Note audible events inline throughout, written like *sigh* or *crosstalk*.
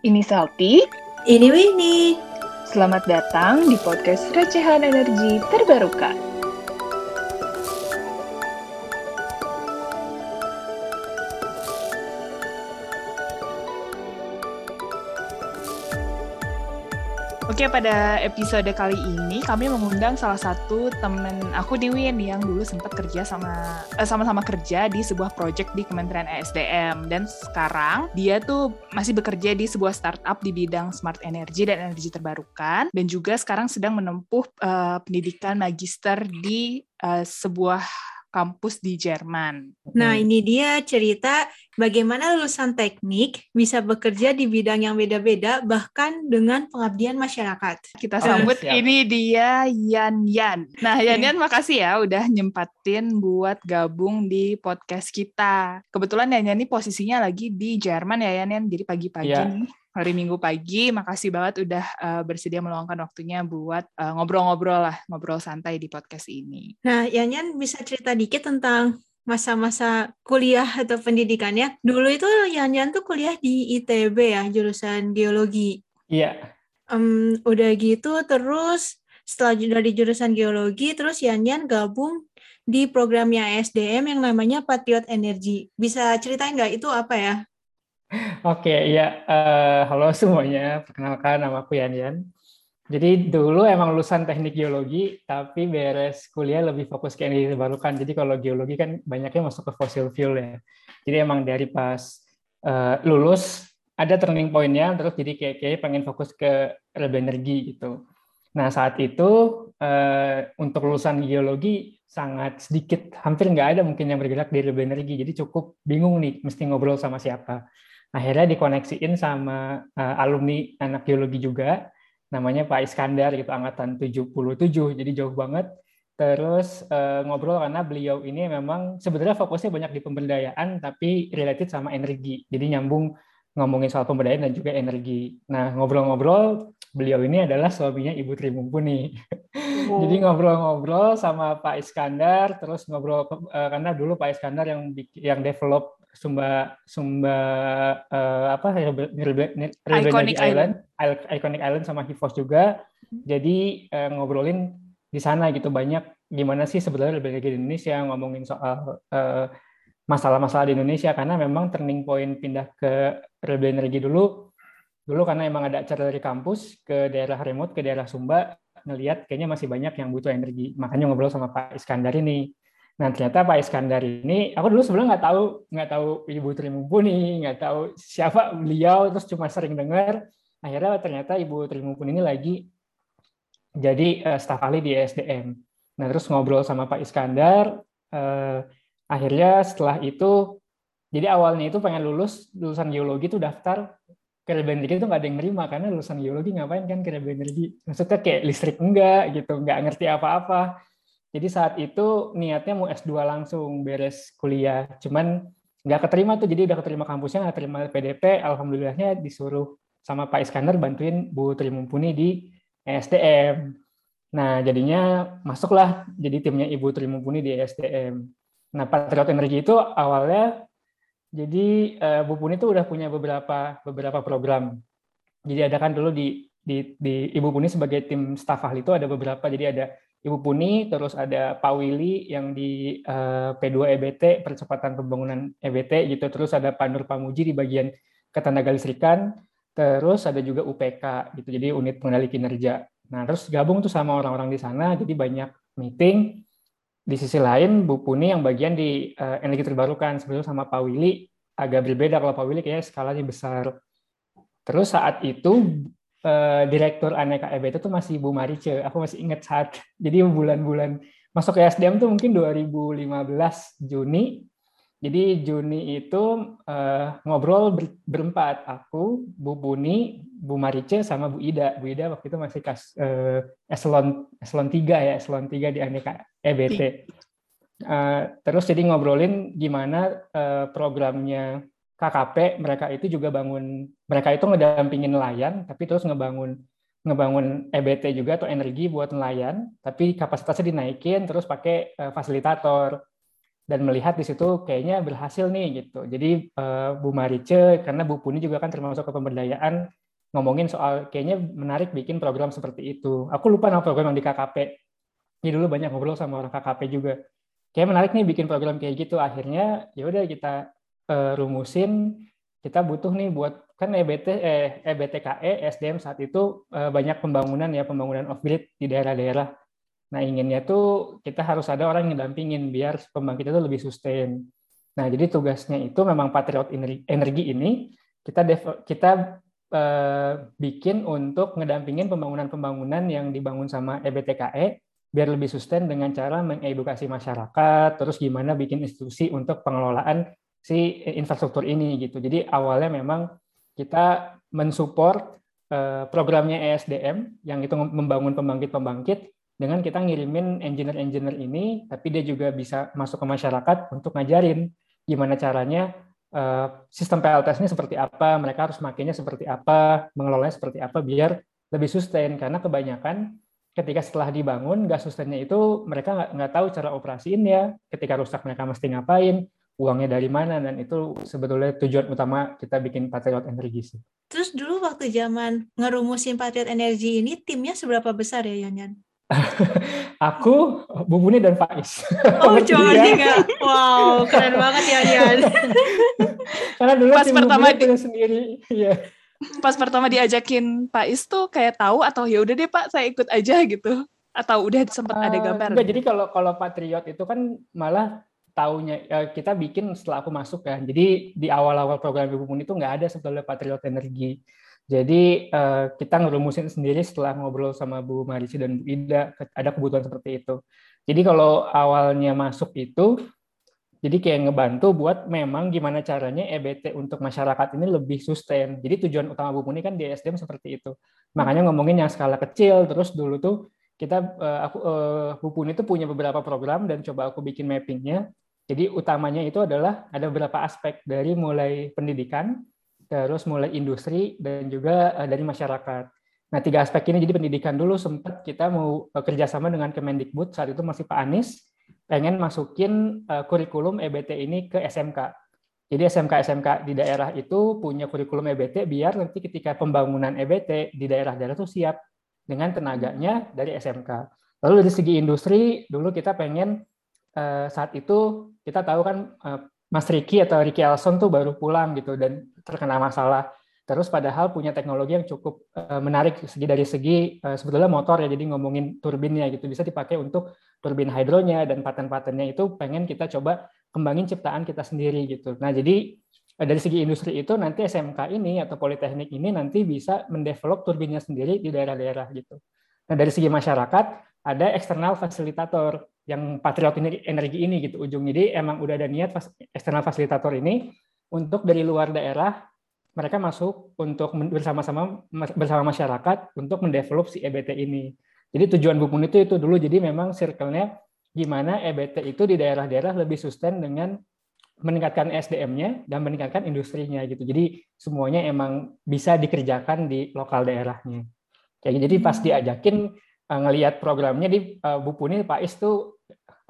Ini Salty. Ini Winnie. Selamat datang di podcast Recehan Energi Terbarukan. Oke, pada episode kali ini kami mengundang salah satu temen aku di Win yang dulu sempat kerja sama eh, sama-sama kerja di sebuah project di Kementerian ESDM dan sekarang dia tuh masih bekerja di sebuah startup di bidang smart energy dan energi terbarukan. Dan juga sekarang sedang menempuh uh, pendidikan magister di uh, sebuah kampus di Jerman. Nah, ini dia cerita bagaimana lulusan teknik bisa bekerja di bidang yang beda-beda bahkan dengan pengabdian masyarakat. Kita sambut oh, ini dia Yan Yan. Nah, Yan Yan makasih ya udah nyempatin buat gabung di podcast kita. Kebetulan Yan Yan ini posisinya lagi di Jerman ya Yan Yan, jadi pagi-pagi yeah. nih hari Minggu pagi. Makasih banget udah uh, bersedia meluangkan waktunya buat ngobrol ngobrol-ngobrol lah, ngobrol santai di podcast ini. Nah, Yanyan bisa cerita dikit tentang masa-masa kuliah atau pendidikannya. Dulu itu Yanyan tuh kuliah di ITB ya, jurusan geologi. Iya. Um, udah gitu terus setelah dari jurusan geologi, terus Yanyan gabung di programnya SDM yang namanya Patriot Energy. Bisa ceritain nggak itu apa ya? Oke, ya uh, halo semuanya. Perkenalkan nama aku Yan Yan. Jadi dulu emang lulusan teknik geologi, tapi beres kuliah lebih fokus ke energi terbarukan. Jadi kalau geologi kan banyaknya masuk ke fossil fuel ya. Jadi emang dari pas uh, lulus ada turning point-nya, terus jadi kayak, kayak pengen fokus ke renewable energi gitu. Nah saat itu uh, untuk lulusan geologi sangat sedikit, hampir nggak ada mungkin yang bergerak di renewable energi. Jadi cukup bingung nih, mesti ngobrol sama siapa akhirnya dikoneksiin sama uh, alumni anak geologi juga. Namanya Pak Iskandar gitu angkatan 77 jadi jauh banget. Terus uh, ngobrol karena beliau ini memang sebenarnya fokusnya banyak di pemberdayaan tapi related sama energi. Jadi nyambung ngomongin soal pemberdayaan dan juga energi. Nah ngobrol-ngobrol beliau ini adalah suaminya Ibu Tri Mumpuni. *laughs* Oh. jadi ngobrol-ngobrol sama Pak Iskandar terus ngobrol uh, karena dulu Pak Iskandar yang yang develop Sumba Sumba uh, apa Iconic Island, Island, Iconic Island sama Hivos juga. Hmm. Jadi uh, ngobrolin di sana gitu banyak gimana sih sebenarnya lebih di Indonesia ngomongin soal uh, masalah-masalah di Indonesia. Karena memang turning point pindah ke renewable energi dulu. Dulu karena emang ada acara dari kampus ke daerah remote ke daerah Sumba ngelihat kayaknya masih banyak yang butuh energi. Makanya ngobrol sama Pak Iskandar ini Nah ternyata Pak Iskandar ini, aku dulu sebelumnya nggak tahu nggak tahu Ibu Tri Mumpuni, nggak tahu siapa beliau, terus cuma sering dengar. Akhirnya ternyata Ibu Tri Mumpuni ini lagi jadi uh, staf ahli di SDM. Nah terus ngobrol sama Pak Iskandar, uh, akhirnya setelah itu, jadi awalnya itu pengen lulus lulusan geologi itu daftar ke energi itu nggak ada yang nerima karena lulusan geologi ngapain kan ke energi, maksudnya kayak listrik enggak gitu, nggak ngerti apa-apa jadi saat itu niatnya mau S2 langsung beres kuliah, cuman nggak keterima tuh, jadi udah keterima kampusnya, nggak terima PDP, alhamdulillahnya disuruh sama Pak Iskandar bantuin Bu Tri Mumpuni di SDM. Nah, jadinya masuklah jadi timnya Ibu Tri Mumpuni di SDM. Nah, Patriot Energi itu awalnya jadi uh, Bu Puni itu udah punya beberapa beberapa program. Jadi ada kan dulu di di, di Ibu Puni sebagai tim staf ahli itu ada beberapa. Jadi ada Ibu Puni, terus ada Pak Willy yang di uh, eh, P2 EBT, percepatan pembangunan EBT gitu, terus ada Pak Nur Pamuji di bagian ketenaga listrikan, terus ada juga UPK gitu, jadi unit pengendali kinerja. Nah, terus gabung tuh sama orang-orang di sana, jadi banyak meeting. Di sisi lain, Bu Puni yang bagian di uh, energi terbarukan, sebetulnya sama Pak Willy agak berbeda, kalau Pak Willy kayaknya skalanya besar. Terus saat itu uh, direktur Aneka EBT itu masih Bu Marice. Aku masih ingat saat *laughs* jadi bulan-bulan masuk ke SDM tuh mungkin 2015 Juni. Jadi Juni itu uh, ngobrol ber, berempat, aku, Bu Buni, Bu Marice, sama Bu Ida. Bu Ida waktu itu masih kas, uh, eselon eselon 3 ya, eselon 3 di Aneka EBT. Uh, terus jadi ngobrolin gimana uh, programnya KKP mereka itu juga bangun mereka itu ngedampingin nelayan tapi terus ngebangun ngebangun EBT juga atau energi buat nelayan tapi kapasitasnya dinaikin terus pakai uh, fasilitator dan melihat di situ kayaknya berhasil nih gitu. Jadi uh, Bu Marice karena Bu Puni juga kan termasuk ke pemberdayaan ngomongin soal kayaknya menarik bikin program seperti itu. Aku lupa nama program yang di KKP. Jadi dulu banyak ngobrol sama orang KKP juga. Kayak menarik nih bikin program kayak gitu. Akhirnya ya udah kita uh, rumusin kita butuh nih buat kan EBT eh EBTKE SDM saat itu uh, banyak pembangunan ya pembangunan off grid di daerah-daerah Nah, inginnya tuh kita harus ada orang yang dampingin biar pembangkit itu lebih sustain. Nah, jadi tugasnya itu memang Patriot Energi ini kita kita uh, bikin untuk ngedampingin pembangunan-pembangunan yang dibangun sama EBTKE biar lebih sustain dengan cara mengedukasi masyarakat, terus gimana bikin institusi untuk pengelolaan si infrastruktur ini gitu. Jadi awalnya memang kita mensupport uh, programnya ESDM yang itu membangun pembangkit-pembangkit dengan kita ngirimin engineer-engineer ini, tapi dia juga bisa masuk ke masyarakat untuk ngajarin gimana caranya uh, sistem PLTS ini seperti apa, mereka harus makainya seperti apa, mengelolanya seperti apa, biar lebih sustain. Karena kebanyakan ketika setelah dibangun, gas sustainnya itu mereka nggak, nggak tahu cara operasiinnya, ketika rusak mereka mesti ngapain, uangnya dari mana, dan itu sebetulnya tujuan utama kita bikin Patriot Energy sih. Terus dulu waktu zaman ngerumusin Patriot Energy ini, timnya seberapa besar ya, Yanyan? *laughs* aku, Bu Buni dan Faiz. Oh, *laughs* cuma tiga. Wow, keren banget ya Dian. *laughs* Karena dulu pas pertama di sendiri, iya. Pas pertama diajakin Faiz tuh kayak tahu atau ya udah deh Pak, saya ikut aja gitu. Atau udah sempat uh, ada eh, gambar. Enggak, jadi kalau kalau Patriot itu kan malah taunya ya, kita bikin setelah aku masuk kan. Jadi di awal-awal program Ibu Buni itu nggak ada sebetulnya Patriot Energi. Jadi uh, kita ngerumusin sendiri setelah ngobrol sama Bu Marisi dan Bu Ida ada kebutuhan seperti itu. Jadi kalau awalnya masuk itu, jadi kayak ngebantu buat memang gimana caranya EBT untuk masyarakat ini lebih sustain. Jadi tujuan utama Bu Muni kan di SDM seperti itu. Makanya ngomongin yang skala kecil, terus dulu tuh kita uh, aku uh, Bu Puni itu punya beberapa program dan coba aku bikin mappingnya. Jadi utamanya itu adalah ada beberapa aspek dari mulai pendidikan, terus mulai industri dan juga uh, dari masyarakat. Nah tiga aspek ini jadi pendidikan dulu sempat kita mau uh, kerjasama dengan Kemendikbud saat itu masih Pak Anies pengen masukin uh, kurikulum EBT ini ke SMK. Jadi SMK-SMK di daerah itu punya kurikulum EBT biar nanti ketika pembangunan EBT di daerah-daerah itu siap dengan tenaganya dari SMK. Lalu dari segi industri dulu kita pengen saat itu kita tahu kan uh, Mas Ricky atau Ricky Elson tuh baru pulang gitu dan terkena masalah. Terus padahal punya teknologi yang cukup uh, menarik segi dari segi sebetulnya motor ya, jadi ngomongin turbinnya gitu bisa dipakai untuk turbin hidronya dan paten-patennya itu pengen kita coba kembangin ciptaan kita sendiri gitu. Nah jadi dari segi industri itu nanti SMK ini atau politeknik ini nanti bisa mendevelop turbinnya sendiri di daerah-daerah gitu. Nah dari segi masyarakat ada eksternal fasilitator yang patriot energi ini gitu ujung jadi emang udah ada niat eksternal fasilitator ini untuk dari luar daerah mereka masuk untuk bersama-sama bersama masyarakat untuk mendevelop si EBT ini. Jadi tujuan Bupun itu itu dulu jadi memang circle-nya gimana EBT itu di daerah-daerah lebih sustain dengan meningkatkan SDM-nya dan meningkatkan industrinya gitu. Jadi semuanya emang bisa dikerjakan di lokal daerahnya. Kayak jadi pas hmm. diajakin uh, ngelihat programnya di uh, Bu Puni Pak Is tuh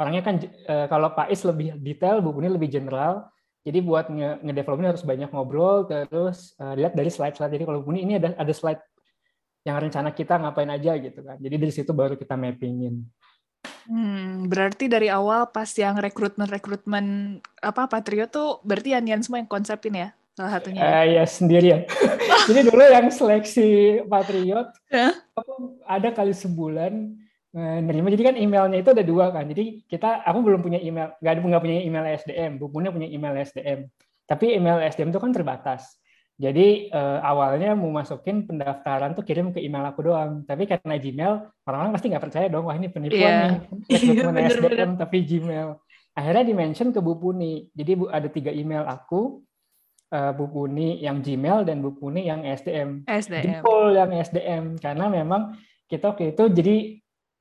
orangnya kan uh, kalau Pak Is lebih detail, Bu Puni lebih general. Jadi buat nge ngedevelopnya harus banyak ngobrol terus uh, lihat dari slide-slide. Jadi kalau Bu Puni ini ada ada slide yang rencana kita ngapain aja gitu kan. Jadi dari situ baru kita mappingin. Hmm, berarti dari awal pas yang rekrutmen-rekrutmen apa Patriot tuh berarti Anian semua yang konsepin ya? Salah satunya. Uh, ya sendirian. *laughs* Jadi dulu yang seleksi Patriot, yeah. aku ada kali sebulan uh, nerima. Jadi kan emailnya itu ada dua kan. Jadi kita, aku belum punya email, nggak ada nggak punya email SDM, Bu punya email SDM. Tapi email SDM itu kan terbatas. Jadi uh, awalnya mau masukin pendaftaran tuh kirim ke email aku doang. Tapi karena Gmail, orang-orang pasti nggak percaya dong, wah ini penipuan yeah. nih, *laughs* yeah, SDM tapi Gmail. Akhirnya dimention ke Bu Puni. Jadi bu, ada tiga email aku, uh, Bu Puni yang Gmail dan Bu Puni yang SDM. SDM. Jempol yang SDM karena memang kita waktu itu jadi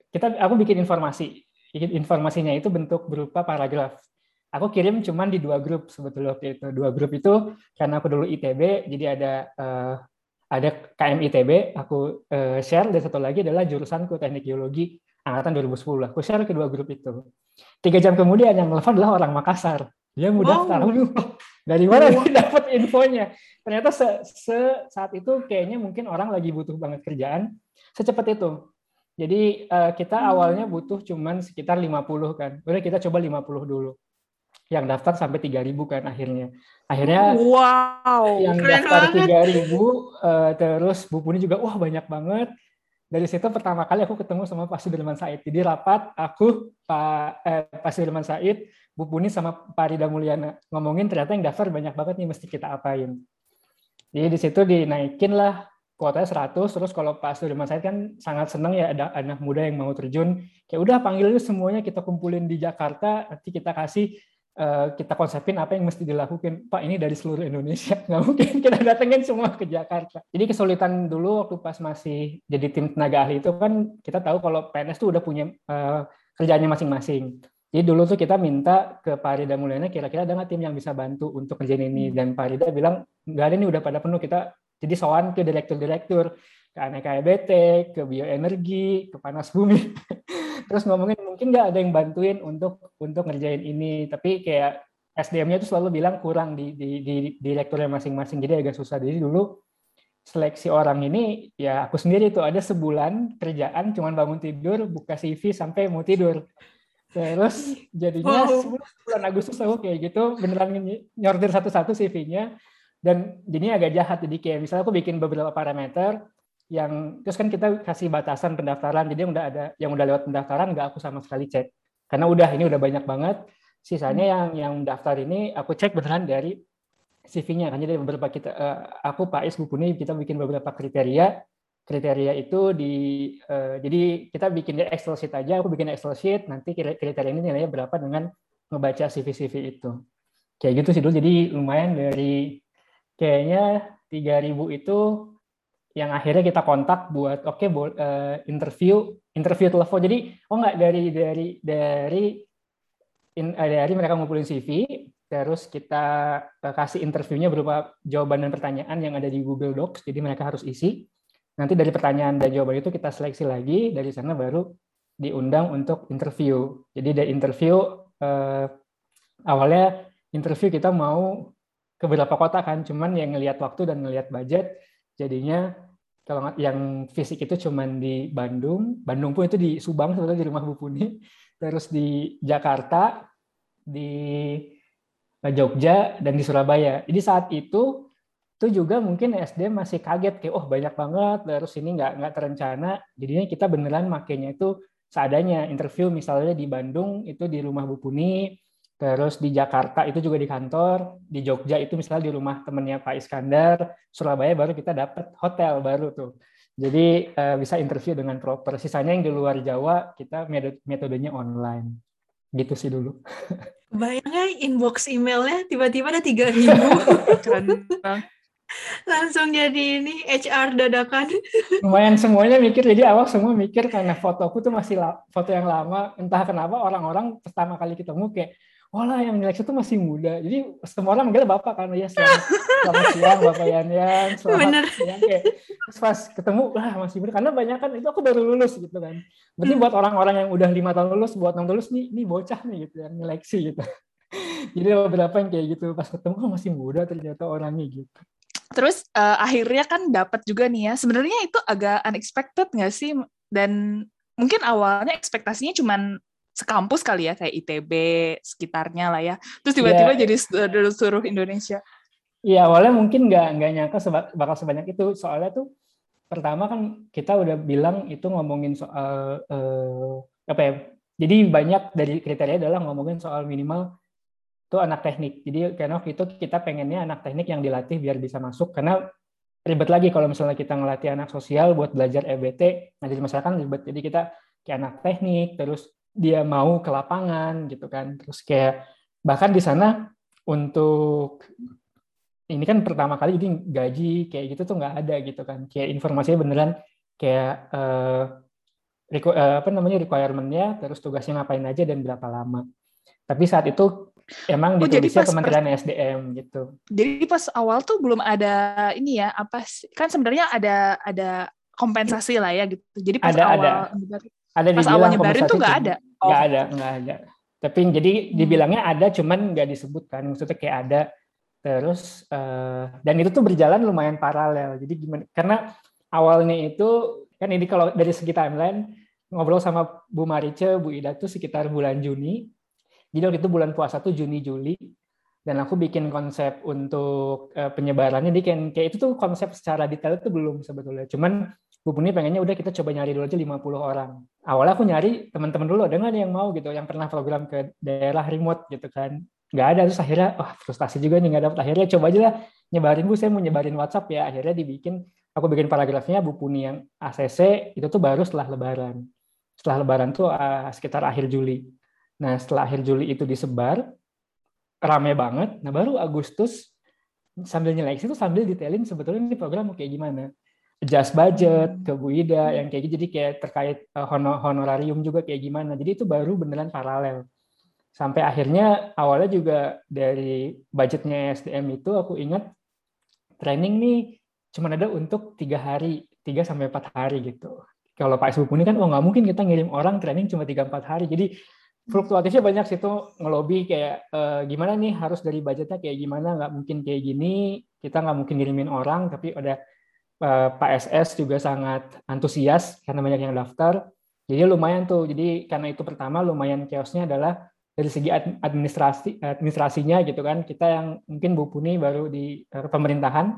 kita aku bikin informasi. Informasinya itu bentuk berupa paragraf. Aku kirim cuman di dua grup sebetulnya waktu itu. Dua grup itu karena aku dulu ITB, jadi ada uh, ada KM ITB, aku uh, share dan satu lagi adalah jurusanku teknik geologi. angkatan 2010 aku share ke dua grup itu tiga jam kemudian yang telepon adalah orang Makassar dia mau daftar wow. Dari mana dia *laughs* dapat infonya ternyata se, se saat itu kayaknya mungkin orang lagi butuh banget kerjaan secepat itu jadi uh, kita hmm. awalnya butuh cuman sekitar 50 kan. Udah kita coba 50 dulu. Yang daftar sampai 3000 kan akhirnya. Akhirnya wow, yang daftar tiga 3000 uh, terus Bu Puni juga wah banyak banget. Dari situ pertama kali aku ketemu sama Pak Sudirman Said. Jadi rapat aku Pak eh, Pak Sudirman Said, Bu Puni sama Pak Rida Mulyana ngomongin ternyata yang daftar banyak banget nih mesti kita apain. Jadi di situ dinaikin lah kuotanya 100 terus kalau Pak Sudirman Said kan sangat senang ya ada anak muda yang mau terjun. Kayak udah panggil semuanya kita kumpulin di Jakarta nanti kita kasih uh, kita konsepin apa yang mesti dilakukan Pak ini dari seluruh Indonesia *laughs* nggak mungkin kita datengin semua ke Jakarta. Jadi kesulitan dulu waktu pas masih jadi tim tenaga ahli itu kan kita tahu kalau PNS tuh udah punya uh, kerjaannya masing-masing jadi dulu tuh kita minta ke Pak Rida Mulyana kira-kira ada nggak tim yang bisa bantu untuk kerjaan ini hmm. dan Pak Rida bilang nggak ada nih udah pada penuh kita jadi soal ke direktur-direktur, ke aneka EBT, ke bioenergi, ke panas bumi. *laughs* Terus ngomongin mungkin nggak ada yang bantuin untuk untuk ngerjain ini, tapi kayak SDM-nya itu selalu bilang kurang di, di, di direkturnya masing-masing, jadi agak susah. Jadi dulu seleksi orang ini ya aku sendiri itu ada sebulan kerjaan cuman bangun tidur, buka CV sampai mau tidur. Terus jadinya wow. bulan Agustus aku kayak gitu beneran nyortir satu-satu CV-nya dan jadinya agak jahat jadi kayak misalnya aku bikin beberapa parameter yang terus kan kita kasih batasan pendaftaran jadi yang udah ada yang udah lewat pendaftaran nggak aku sama sekali cek. Karena udah ini udah banyak banget. Sisanya hmm. yang yang daftar ini aku cek beneran dari CV-nya kan jadi beberapa kita uh, aku Pak Is Bupuni kita bikin beberapa kriteria kriteria itu di uh, jadi kita bikin di Excel sheet aja aku bikin Excel sheet nanti kriteria ini nilainya berapa dengan ngebaca CV-CV itu. Kayak gitu sih dulu jadi lumayan dari kayaknya 3000 itu yang akhirnya kita kontak buat oke okay, uh, interview interview telepon. Jadi oh nggak dari dari dari in, uh, dari mereka ngumpulin CV terus kita kasih interviewnya berupa jawaban dan pertanyaan yang ada di Google Docs jadi mereka harus isi nanti dari pertanyaan dan jawaban itu kita seleksi lagi dari sana baru diundang untuk interview jadi dari interview uh, awalnya interview kita mau ke beberapa kota kan, cuman yang ngelihat waktu dan ngelihat budget, jadinya kalau yang fisik itu cuman di Bandung, Bandung pun itu di Subang sebetulnya di rumah Bu Puni, terus di Jakarta, di Jogja dan di Surabaya. Jadi saat itu itu juga mungkin SD masih kaget kayak oh banyak banget terus ini nggak nggak terencana jadinya kita beneran makainya itu seadanya interview misalnya di Bandung itu di rumah Bu Puni Terus di Jakarta itu juga di kantor, di Jogja itu misalnya di rumah temennya Pak Iskandar, Surabaya baru kita dapat hotel baru tuh. Jadi uh, bisa interview dengan proper. Sisanya yang di luar Jawa kita metodenya online. Gitu sih dulu. *laughs* Bayangnya inbox emailnya tiba-tiba ada tiga ribu. *laughs* Langsung jadi ini HR dadakan. Lumayan semuanya mikir, jadi awal semua mikir karena fotoku tuh masih foto yang lama. Entah kenapa orang-orang pertama kali ketemu kayak, lah yang nyeleksi itu masih muda. Jadi semua orang manggil bapak karena ya selamat, selamat siang bapak Yan Yan, selamat Bener. siang kayak pas ketemu lah masih muda karena banyak kan itu aku baru lulus gitu kan. Berarti hmm. buat orang-orang yang udah lima tahun lulus, buat enam lulus nih, nih bocah nih gitu yang nyeleksi gitu. *laughs* Jadi beberapa yang kayak gitu pas ketemu oh, masih muda ternyata orangnya gitu. Terus uh, akhirnya kan dapat juga nih ya. Sebenarnya itu agak unexpected nggak sih? Dan mungkin awalnya ekspektasinya cuman sekampus kali ya kayak ITB sekitarnya lah ya terus tiba-tiba yeah. jadi seluruh Indonesia Iya awalnya mungkin nggak nggak nyangka seba, bakal sebanyak itu soalnya tuh pertama kan kita udah bilang itu ngomongin soal eh, apa ya jadi banyak dari kriteria adalah ngomongin soal minimal tuh anak teknik. Jadi karena waktu itu kita pengennya anak teknik yang dilatih biar bisa masuk. Karena ribet lagi kalau misalnya kita ngelatih anak sosial buat belajar EBT nah jadi masyarakat ribet. Jadi kita kayak anak teknik terus dia mau ke lapangan gitu kan. Terus kayak bahkan di sana untuk ini kan pertama kali jadi gaji kayak gitu tuh nggak ada gitu kan. Kayak informasinya beneran kayak uh, apa namanya requirementnya terus tugasnya ngapain aja dan berapa lama. Tapi saat itu emang oh, ditulisnya Kementerian pas, SDM gitu. Jadi pas awal tuh belum ada ini ya apa kan sebenarnya ada ada kompensasi lah ya gitu. Jadi pas ada, awal ada Ada Pas awal nyebarin tuh nggak ada. nggak Oh. ada nggak ada. Tapi jadi dibilangnya ada cuman nggak disebutkan maksudnya kayak ada. Terus eh, dan itu tuh berjalan lumayan paralel. Jadi gimana karena awalnya itu kan ini kalau dari segi timeline ngobrol sama Bu Marice Bu Ida tuh sekitar bulan Juni jadi waktu itu bulan puasa tuh Juni Juli dan aku bikin konsep untuk eh, penyebarannya. Di kayak, itu tuh konsep secara detail itu belum sebetulnya. Cuman Bu Puni pengennya udah kita coba nyari dulu aja 50 orang. Awalnya aku nyari teman-teman dulu ada nggak yang mau? Gitu yang pernah program ke daerah remote gitu kan. Nggak ada terus akhirnya wah frustasi juga nih nggak dapet. Akhirnya coba aja lah nyebarin bu saya mau nyebarin WhatsApp ya. Akhirnya dibikin aku bikin paragrafnya Bu Puni yang ACC itu tuh baru setelah Lebaran. Setelah Lebaran tuh uh, sekitar akhir Juli nah setelah akhir Juli itu disebar rame banget. Nah baru Agustus sambil nyeleksi tuh sambil detailin sebetulnya ini program kayak gimana. Adjust budget ke Bu Ida yang kayak gitu. Jadi kayak terkait uh, honor- honorarium juga kayak gimana. Jadi itu baru beneran paralel. Sampai akhirnya awalnya juga dari budgetnya SDM itu aku ingat training nih cuma ada untuk tiga hari tiga sampai empat hari gitu. Kalau Pak SBU ini kan oh nggak mungkin kita ngirim orang training cuma tiga empat hari. Jadi fluktuatifnya banyak sih tuh ngelobi kayak eh, gimana nih harus dari budgetnya kayak gimana nggak mungkin kayak gini kita nggak mungkin ngirimin orang tapi ada eh, Pak SS juga sangat antusias karena banyak yang daftar. Jadi lumayan tuh jadi karena itu pertama lumayan chaosnya adalah dari segi ad- administrasi administrasinya gitu kan. Kita yang mungkin Bu Puni baru di eh, pemerintahan.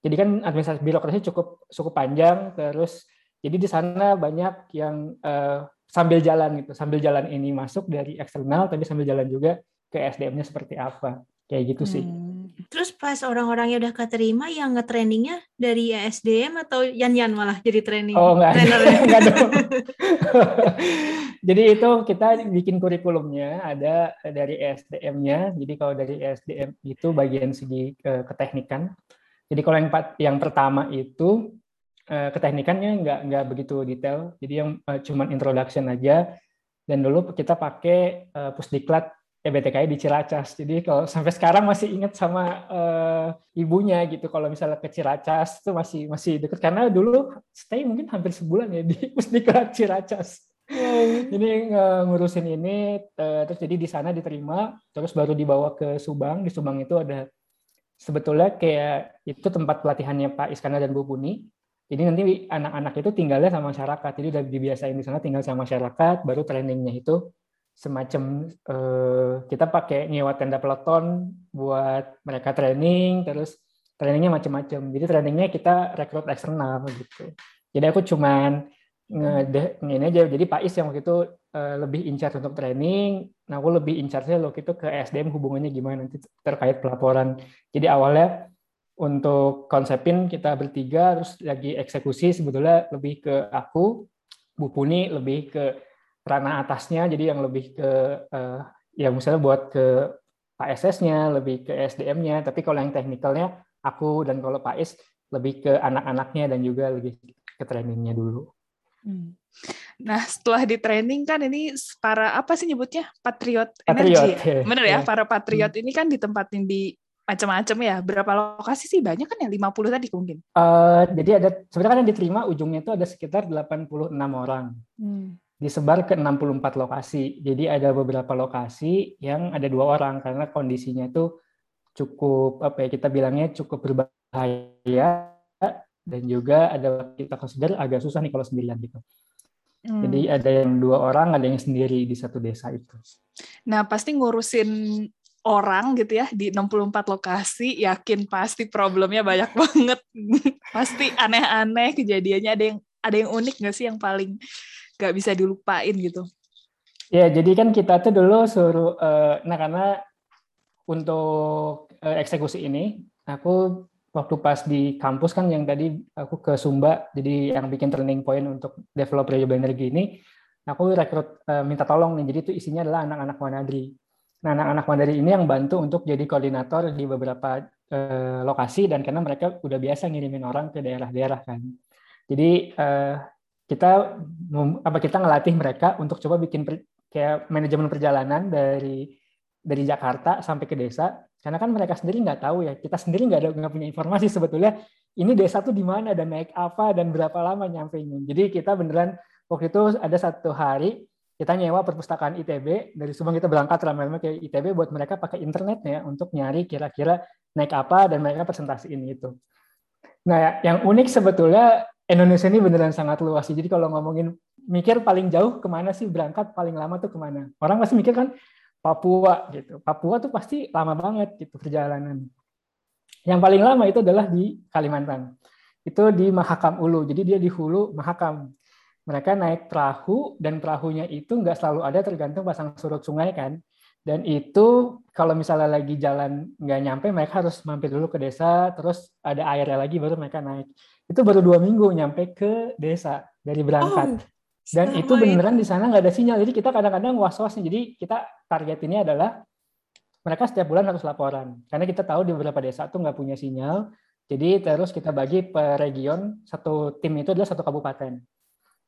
Jadi kan administrasi birokrasi cukup cukup panjang terus jadi di sana banyak yang eh, sambil jalan gitu sambil jalan ini masuk dari eksternal tapi sambil jalan juga ke SDM-nya seperti apa kayak gitu sih Hmm. Terus pas orang-orangnya udah keterima yang nge-trainingnya dari ESDM atau Yan-Yan malah jadi training Oh enggak, enggak *laughs* dong. *laughs* Jadi itu kita bikin kurikulumnya ada dari SDM-nya. Jadi kalau dari SDM itu bagian segi eh, keteknikan. Jadi kalau yang yang pertama itu eh, keteknikannya nggak nggak begitu detail. Jadi yang eh, cuman introduction aja. Dan dulu kita pakai eh, pusdiklat EBTKI di Ciracas. Jadi kalau sampai sekarang masih ingat sama eh, ibunya gitu. Kalau misalnya ke Ciracas itu masih masih deket karena dulu stay mungkin hampir sebulan ya di *laughs* Pusdiklat Ciracas. Ini nge- ngurusin ini eh, terus jadi di sana diterima terus baru dibawa ke Subang. Di Subang itu ada sebetulnya kayak itu tempat pelatihannya Pak Iskandar dan Bu Puni. Jadi nanti anak-anak itu tinggalnya sama masyarakat. Jadi udah dibiasain di sana tinggal sama masyarakat, baru trainingnya itu semacam eh, kita pakai nyewa tenda peloton buat mereka training, terus trainingnya macam-macam. Jadi trainingnya kita rekrut eksternal gitu. Jadi aku cuman ngede ini aja. Jadi Pak Is yang waktu itu eh, lebih in charge untuk training, nah aku lebih in charge-nya waktu itu ke SDM hubungannya gimana nanti terkait pelaporan. Jadi awalnya untuk konsepin kita bertiga, terus lagi eksekusi sebetulnya lebih ke aku, Bu Puni lebih ke ranah atasnya, jadi yang lebih ke eh, ya misalnya buat ke Pak SS-nya, lebih ke SDM-nya, tapi kalau yang teknikalnya aku dan kalau Pak Is lebih ke anak-anaknya dan juga lebih ke trainingnya dulu. Hmm. Nah, setelah di training kan ini para apa sih nyebutnya? Patriot, Patriot, energi. ya? ya. Bener ya, Ya. para patriot ini kan ditempatin di macam-macam ya. Berapa lokasi sih? Banyak kan ya? 50 tadi mungkin. Eh, jadi ada sebenarnya kan yang diterima ujungnya itu ada sekitar 86 orang. disebar ke 64 lokasi. Jadi ada beberapa lokasi yang ada dua orang karena kondisinya itu cukup apa ya kita bilangnya cukup berbahaya dan juga ada kita consider agak susah nih kalau sendirian gitu. Hmm. Jadi ada yang dua orang, ada yang sendiri di satu desa itu. Nah, pasti ngurusin orang gitu ya di 64 lokasi, yakin pasti problemnya banyak banget. *laughs* pasti aneh-aneh kejadiannya ada yang ada yang unik nggak sih yang paling nggak bisa dilupain gitu. Ya, jadi kan kita tuh dulu suruh, eh, nah karena untuk eh, eksekusi ini, aku waktu pas di kampus kan yang tadi aku ke Sumba, jadi yang bikin turning point untuk develop renewable energy ini, aku rekrut eh, minta tolong nih, jadi itu isinya adalah anak-anak Wanadri. Nah, anak-anak Wanadri ini yang bantu untuk jadi koordinator di beberapa eh, lokasi dan karena mereka udah biasa ngirimin orang ke daerah-daerah kan. Jadi eh, kita apa kita ngelatih mereka untuk coba bikin per- kayak manajemen perjalanan dari dari Jakarta sampai ke desa karena kan mereka sendiri nggak tahu ya kita sendiri nggak ada nggak punya informasi sebetulnya ini desa tuh di mana dan naik apa dan berapa lama nyampe nya jadi kita beneran waktu itu ada satu hari kita nyewa perpustakaan ITB dari Subang kita berangkat ramai-ramai ke ITB buat mereka pakai internet ya untuk nyari kira-kira naik apa dan mereka presentasiin itu. Nah, yang unik sebetulnya Indonesia ini beneran sangat luas. Jadi kalau ngomongin mikir paling jauh ke mana sih berangkat paling lama tuh ke mana? Orang pasti mikir kan Papua gitu. Papua tuh pasti lama banget gitu perjalanan. Yang paling lama itu adalah di Kalimantan. Itu di Mahakam Ulu. Jadi dia di hulu Mahakam mereka naik perahu dan perahunya itu nggak selalu ada tergantung pasang surut sungai kan. Dan itu kalau misalnya lagi jalan nggak nyampe mereka harus mampir dulu ke desa terus ada airnya lagi baru mereka naik. Itu baru dua minggu nyampe ke desa dari berangkat. Oh, dan itu beneran di sana nggak ada sinyal. Jadi kita kadang-kadang was-was jadi kita target ini adalah mereka setiap bulan harus laporan. Karena kita tahu di beberapa desa tuh nggak punya sinyal. Jadi terus kita bagi per region. Satu tim itu adalah satu kabupaten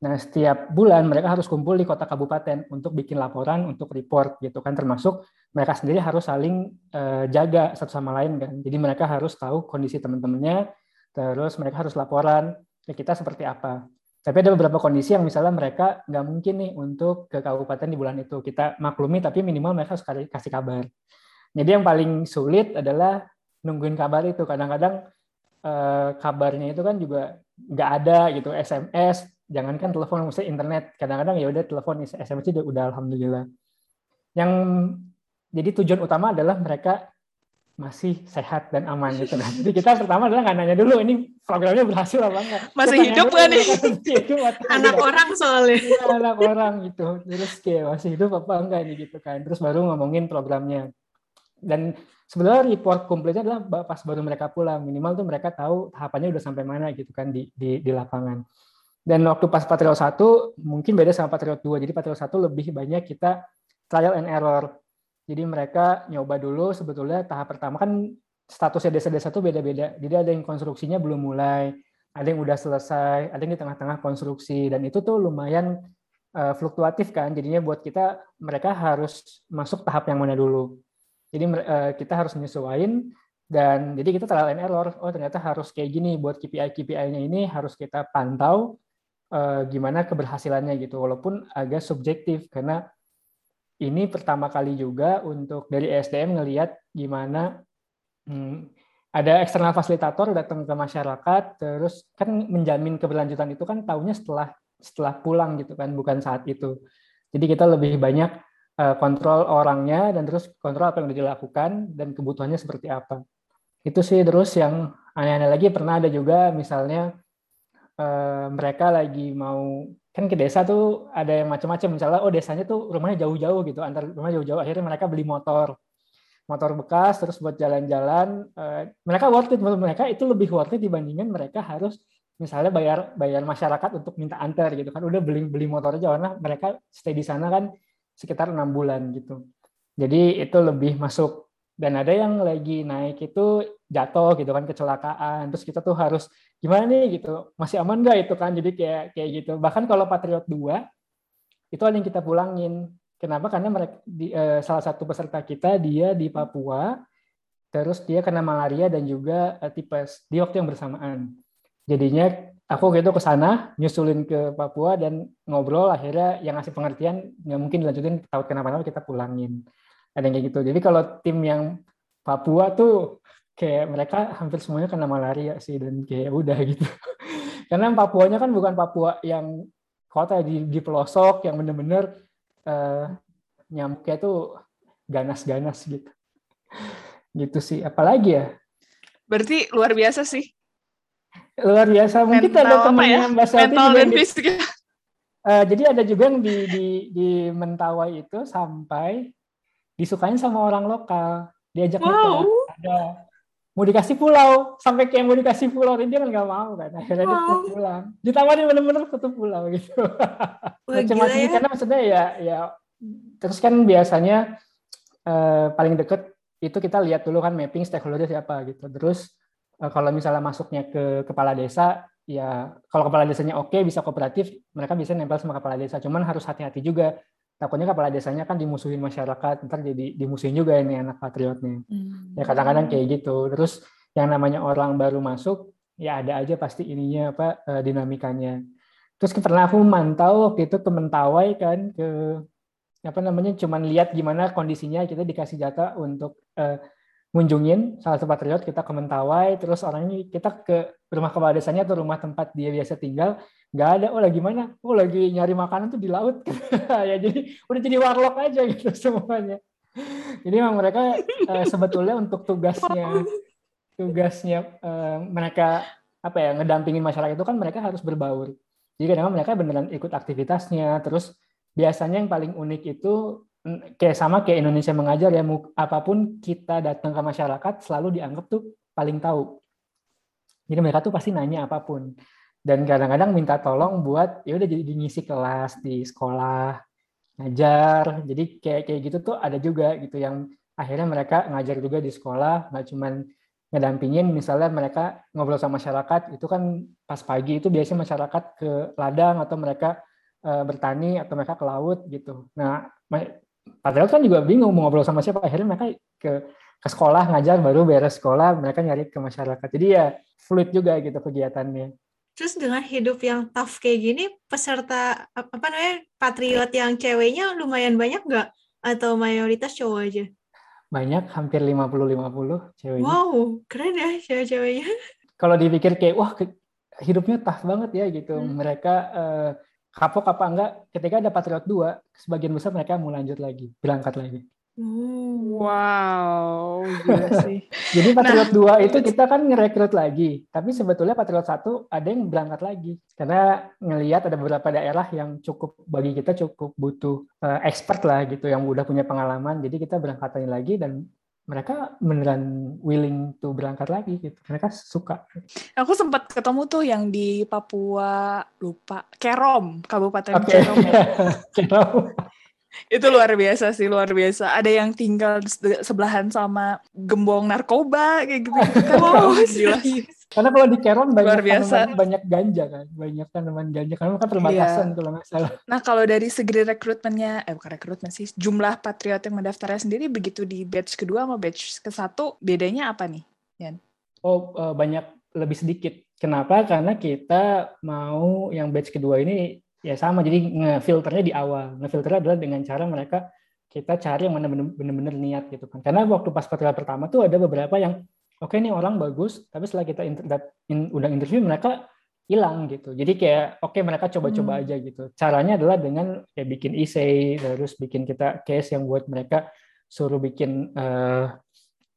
Nah, setiap bulan mereka harus kumpul di kota kabupaten untuk bikin laporan, untuk report gitu kan termasuk mereka sendiri harus saling uh, jaga satu sama lain kan. Jadi mereka harus tahu kondisi teman-temannya, terus mereka harus laporan ke kita seperti apa. Tapi ada beberapa kondisi yang misalnya mereka nggak mungkin nih untuk ke kabupaten di bulan itu. Kita maklumi tapi minimal mereka harus kasih kabar. Jadi yang paling sulit adalah nungguin kabar itu. Kadang-kadang eh, kabarnya itu kan juga nggak ada gitu, SMS, jangankan telepon mesti internet kadang-kadang ya udah telepon SMS itu udah alhamdulillah yang jadi tujuan utama adalah mereka masih sehat dan aman gitu kan. Jadi kita pertama adalah nggak nanya dulu ini programnya berhasil apa enggak. Masih kita hidup kan nih? *laughs* anak orang soalnya. Ya, anak orang gitu. Terus kayak masih hidup apa enggak nih gitu kan. Terus baru ngomongin programnya. Dan sebenarnya report komplitnya adalah pas baru mereka pulang. Minimal tuh mereka tahu tahapannya udah sampai mana gitu kan di di, di lapangan. Dan waktu pas Patriot 1 mungkin beda sama Patriot 2. Jadi Patriot 1 lebih banyak kita trial and error. Jadi mereka nyoba dulu sebetulnya tahap pertama kan statusnya desa-desa itu beda-beda. Jadi ada yang konstruksinya belum mulai, ada yang udah selesai, ada yang di tengah-tengah konstruksi dan itu tuh lumayan uh, fluktuatif kan. Jadinya buat kita mereka harus masuk tahap yang mana dulu. Jadi uh, kita harus menyesuaikan dan jadi kita trial and error. Oh ternyata harus kayak gini buat KPI KPI-nya ini harus kita pantau uh, gimana keberhasilannya gitu. Walaupun agak subjektif karena ini pertama kali juga untuk dari SDM ngelihat gimana hmm, ada eksternal fasilitator datang ke masyarakat terus kan menjamin keberlanjutan itu kan tahunya setelah setelah pulang gitu kan bukan saat itu. Jadi kita lebih banyak uh, kontrol orangnya dan terus kontrol apa yang sudah dilakukan dan kebutuhannya seperti apa. Itu sih terus yang aneh-aneh lagi pernah ada juga misalnya Eh, mereka lagi mau kan ke desa tuh ada yang macam-macam. Misalnya oh desanya tuh rumahnya jauh-jauh gitu antar rumah jauh-jauh. Akhirnya mereka beli motor. Motor bekas terus buat jalan-jalan. Uh, mereka worth it. Menurut mereka itu lebih worth it dibandingkan mereka harus misalnya bayar bayar masyarakat untuk minta antar gitu kan. Udah beli beli motor aja karena mereka stay di sana kan sekitar enam bulan gitu. Jadi itu lebih masuk. Dan ada yang lagi naik itu jatuh gitu kan kecelakaan. Terus kita tuh harus gimana nih? gitu. Masih aman nggak? Itu kan jadi kayak kayak gitu. Bahkan kalau Patriot 2 itu ada yang kita pulangin. Kenapa? Karena mereka di, eh, salah satu peserta kita dia di Papua terus dia kena malaria dan juga eh, tipes. Di waktu yang bersamaan. Jadinya aku gitu ke sana nyusulin ke Papua dan ngobrol akhirnya yang ngasih pengertian nggak mungkin dilanjutin tahu kenapa-napa kita pulangin. Ada yang kayak gitu. Jadi kalau tim yang Papua tuh kayak mereka hampir semuanya kena malaria sih dan kayak udah gitu. *laughs* Karena Papuanya kan bukan Papua yang kota di, di pelosok yang bener-bener uh, nyamuknya tuh ganas-ganas gitu. *laughs* Gitu sih. Apalagi ya? Berarti luar biasa sih. Luar biasa. Mungkin Mental ada teman ya? yang bahasa Mental dan fisik. Uh, *laughs* jadi ada juga yang di, di, di Mentawai itu sampai disukain sama orang lokal diajak wow. ada mau dikasih pulau sampai kayak mau dikasih pulau dia kan nggak mau kan. Akhirnya wow. dia pulang. Ditawarin bener-bener satu pulau gitu. Macam-macam ya. karena maksudnya ya ya terus kan biasanya eh, paling deket itu kita lihat dulu kan mapping stakeholder siapa gitu. Terus eh, kalau misalnya masuknya ke kepala desa ya kalau kepala desanya oke bisa kooperatif mereka bisa nempel sama kepala desa. Cuman harus hati-hati juga takutnya kepala desanya kan dimusuhin masyarakat ntar jadi dimusuhin juga ini anak patriotnya. Hmm. ya kadang-kadang kayak gitu. Terus yang namanya orang baru masuk ya ada aja pasti ininya apa eh, dinamikanya. Terus pernah aku memantau waktu itu ke Mentawai kan ke apa namanya cuman lihat gimana kondisinya kita dikasih jatah untuk uh, ngunjungin salah satu patriot kita ke Mentawai terus orangnya kita ke rumah kepala desanya atau rumah tempat dia biasa tinggal. Nggak ada oh lagi mana? Oh lagi nyari makanan tuh di laut. *laughs* Ya jadi udah jadi warlock aja gitu *laughs* semuanya. Jadi memang mereka uh, sebetulnya untuk tugasnya tugasnya uh, mereka apa ya ngedampingin masyarakat itu kan mereka harus berbaur. Jadi kadang mereka beneran ikut aktivitasnya. Terus biasanya yang paling unik itu kayak sama kayak Indonesia mengajar ya apa pun kita datang ke masyarakat selalu dianggap tuh paling tahu. Jadi mereka tuh pasti nanya apa pun. Dan kadang-kadang minta tolong buat ya udah jadi ngisi kelas di sekolah ngajar. Jadi kayak kayak gitu tuh ada juga gitu yang akhirnya mereka ngajar juga di sekolah nggak cuman ngedampingin. Misalnya mereka ngobrol sama masyarakat itu kan pas pagi itu biasanya masyarakat ke ladang atau mereka e, bertani atau mereka ke laut gitu. Nah, padahal kan juga bingung mau ngobrol sama siapa. Akhirnya mereka ke ke sekolah ngajar baru beres sekolah mereka nyari ke masyarakat. Jadi ya fluid juga gitu kegiatannya. Terus dengan hidup yang tough kayak gini, peserta apa namanya patriot yang ceweknya lumayan banyak nggak? Atau mayoritas cowok aja? banyak hampir 50-50 ceweknya. Wow, keren ya cewek-ceweknya. Kalau dipikir kayak wah hidupnya tough banget ya gitu. Hmm. Mereka uh, kapok apa enggak ketika ada Patriot 2, sebagian besar mereka mau lanjut lagi, berangkat lagi. Hmm. Wow, *laughs* gila sih. Jadi Patriot nah, 2 itu kita kan ngerekrut lagi, tapi sebetulnya Patriot 1 ada yang berangkat lagi. Karena ngelihat ada beberapa daerah yang cukup bagi kita cukup butuh uh, expert lah gitu yang udah punya pengalaman. Jadi kita berangkatin lagi dan mereka beneran willing to berangkat lagi gitu. Mereka suka. Aku sempat ketemu tuh yang di Papua lupa Kerom, Kabupaten okay. Kerom. Ya. *laughs* Kerom itu luar biasa sih luar biasa ada yang tinggal sebelahan sama gembong narkoba kayak gitu wow karena kalau di Keron banyak luar biasa. banyak ganja kan banyak tanaman ganja. Karena kan perbatasan iya. kalau nggak salah. Nah kalau dari segi rekrutmennya eh bukan rekrutmen sih jumlah patriot yang mendaftarnya sendiri begitu di batch kedua sama batch ke satu bedanya apa nih Yan? oh uh, banyak lebih sedikit. Kenapa? Karena kita mau yang batch kedua ini ya sama. Jadi ngefilternya di awal. Ngefilternya adalah dengan cara mereka kita cari yang mana benar-benar niat gitu kan. Karena waktu pas patriot pertama tuh ada beberapa yang oke okay, nih orang bagus tapi setelah kita inter, in, undang interview mereka hilang gitu. Jadi kayak oke okay, mereka coba-coba hmm. aja gitu. Caranya adalah dengan kayak bikin essay terus bikin kita case yang buat mereka suruh bikin uh,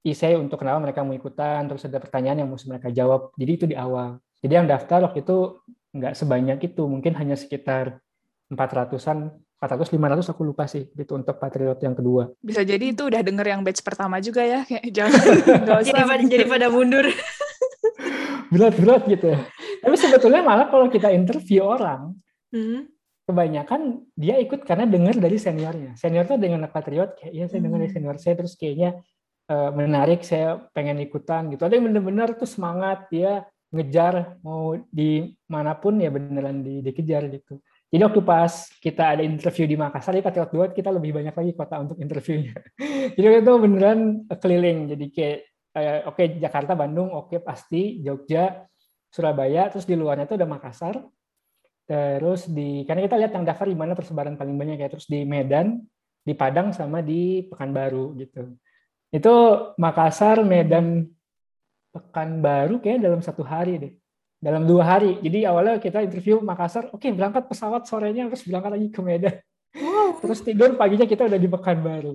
essay untuk kenapa mereka mau ikutan terus ada pertanyaan yang mesti mereka jawab. Jadi itu di awal. Jadi yang daftar waktu itu nggak sebanyak itu mungkin hanya sekitar 400-an 400 500 aku lupa sih itu untuk Patriot yang kedua. Bisa jadi itu udah denger yang batch pertama juga ya kayak *laughs* jangan *laughs* usah jadi pada, jadi pada mundur. *laughs* Berat-berat gitu ya. Tapi sebetulnya malah kalau kita interview orang hmm. kebanyakan dia ikut karena dengar dari seniornya. Senior tuh dengan Patriot kayak iya saya dengar dari hmm. senior saya terus kayaknya uh, menarik saya pengen ikutan gitu. Ada yang benar-benar tuh semangat dia ngejar mau di mana pun ya beneran di, dikejar gitu. Jadi waktu pas kita ada interview di Makassar, di Patriot Duet kita lebih banyak lagi kota untuk interviewnya. *laughs* Jadi itu beneran keliling. Jadi kayak eh, oke okay, Jakarta, Bandung, oke okay, pasti Jogja, Surabaya, terus di luarnya itu ada Makassar. Terus di karena kita lihat yang daftar di mana persebaran paling banyak ya, terus di Medan, di Padang sama di Pekanbaru gitu. Itu Makassar, Medan, Pekanbaru kayak dalam satu hari deh. Dalam dua hari. Jadi awalnya kita interview Makassar, oke okay, berangkat pesawat sorenya terus berangkat lagi ke Medan. Wow. Terus tidur paginya kita udah di Pekanbaru.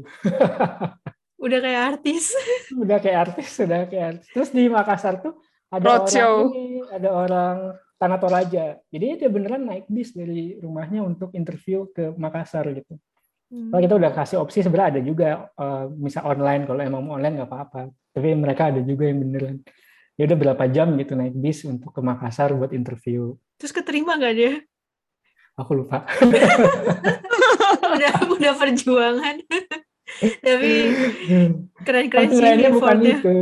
*laughs* udah kayak artis. udah kayak artis, udah kayak artis. Terus di Makassar tuh ada Road orang ini, ada orang Tanah Toraja. Jadi dia beneran naik bis dari rumahnya untuk interview ke Makassar gitu. Hmm. Kalau kita udah kasih opsi sebenarnya ada juga uh, misal online kalau emang mau online nggak apa-apa tapi mereka ada juga yang beneran ya udah berapa jam gitu naik bis untuk ke Makassar buat interview. Terus keterima nggak dia? Aku lupa. Udah udah perjuangan. Tapi keren-keren sih bukan itu.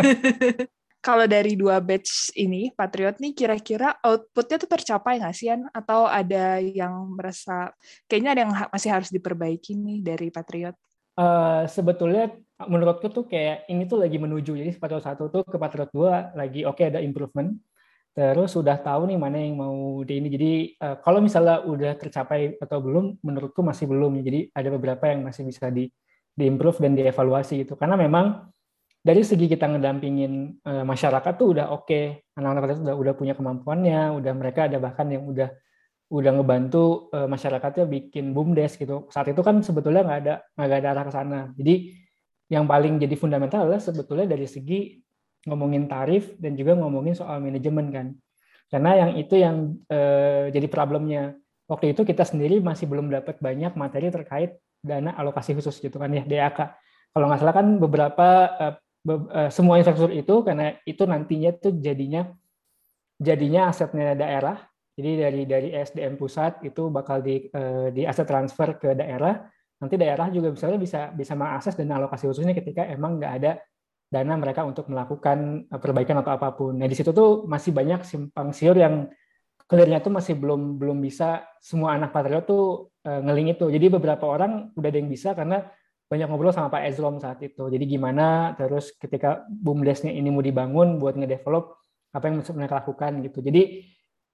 *laughs* Kalau dari dua batch ini Patriot nih kira-kira outputnya tuh tercapai nggak sih An? Atau ada yang merasa kayaknya ada yang masih harus diperbaiki nih dari Patriot? Uh, sebetulnya menurutku tuh kayak ini tuh lagi menuju jadi Patriot satu tuh ke Patriot dua lagi oke okay, ada improvement terus sudah tahu nih mana yang mau di ini. Jadi uh, kalau misalnya udah tercapai atau belum, menurutku masih belum. Jadi ada beberapa yang masih bisa di diimprove dan dievaluasi gitu. Karena memang dari segi kita ngedampingin uh, masyarakat tuh udah oke, okay. anak-anak udah udah punya kemampuannya, udah mereka ada bahkan yang udah udah ngebantu uh, masyarakatnya bikin bumdes gitu. Saat itu kan sebetulnya nggak ada nggak ada arah ke sana. Jadi yang paling jadi fundamental adalah sebetulnya dari segi ngomongin tarif dan juga ngomongin soal manajemen kan. Karena yang itu yang eh, jadi problemnya. Waktu itu kita sendiri masih belum dapat banyak materi terkait dana alokasi khusus gitu kan ya DAK. Kalau nggak salah kan beberapa eh, be, eh, semua infrastruktur itu karena itu nantinya tuh jadinya jadinya asetnya daerah. Jadi dari dari SDM pusat itu bakal di eh, di aset transfer ke daerah. Nanti daerah juga misalnya bisa bisa mengakses dana alokasi khususnya ketika emang nggak ada dana mereka untuk melakukan eh, perbaikan atau apa pun. Nah di situ tuh masih banyak simpang siur yang clearnya tuh masih belum belum bisa semua anak patriot tuh uh, ngeling itu. Jadi beberapa orang udah ada yang bisa karena banyak ngobrol sama Pak Ezrom saat itu. Jadi gimana terus ketika bumdesnya ini mau dibangun buat ngedevelop apa yang mereka lakukan gitu. Jadi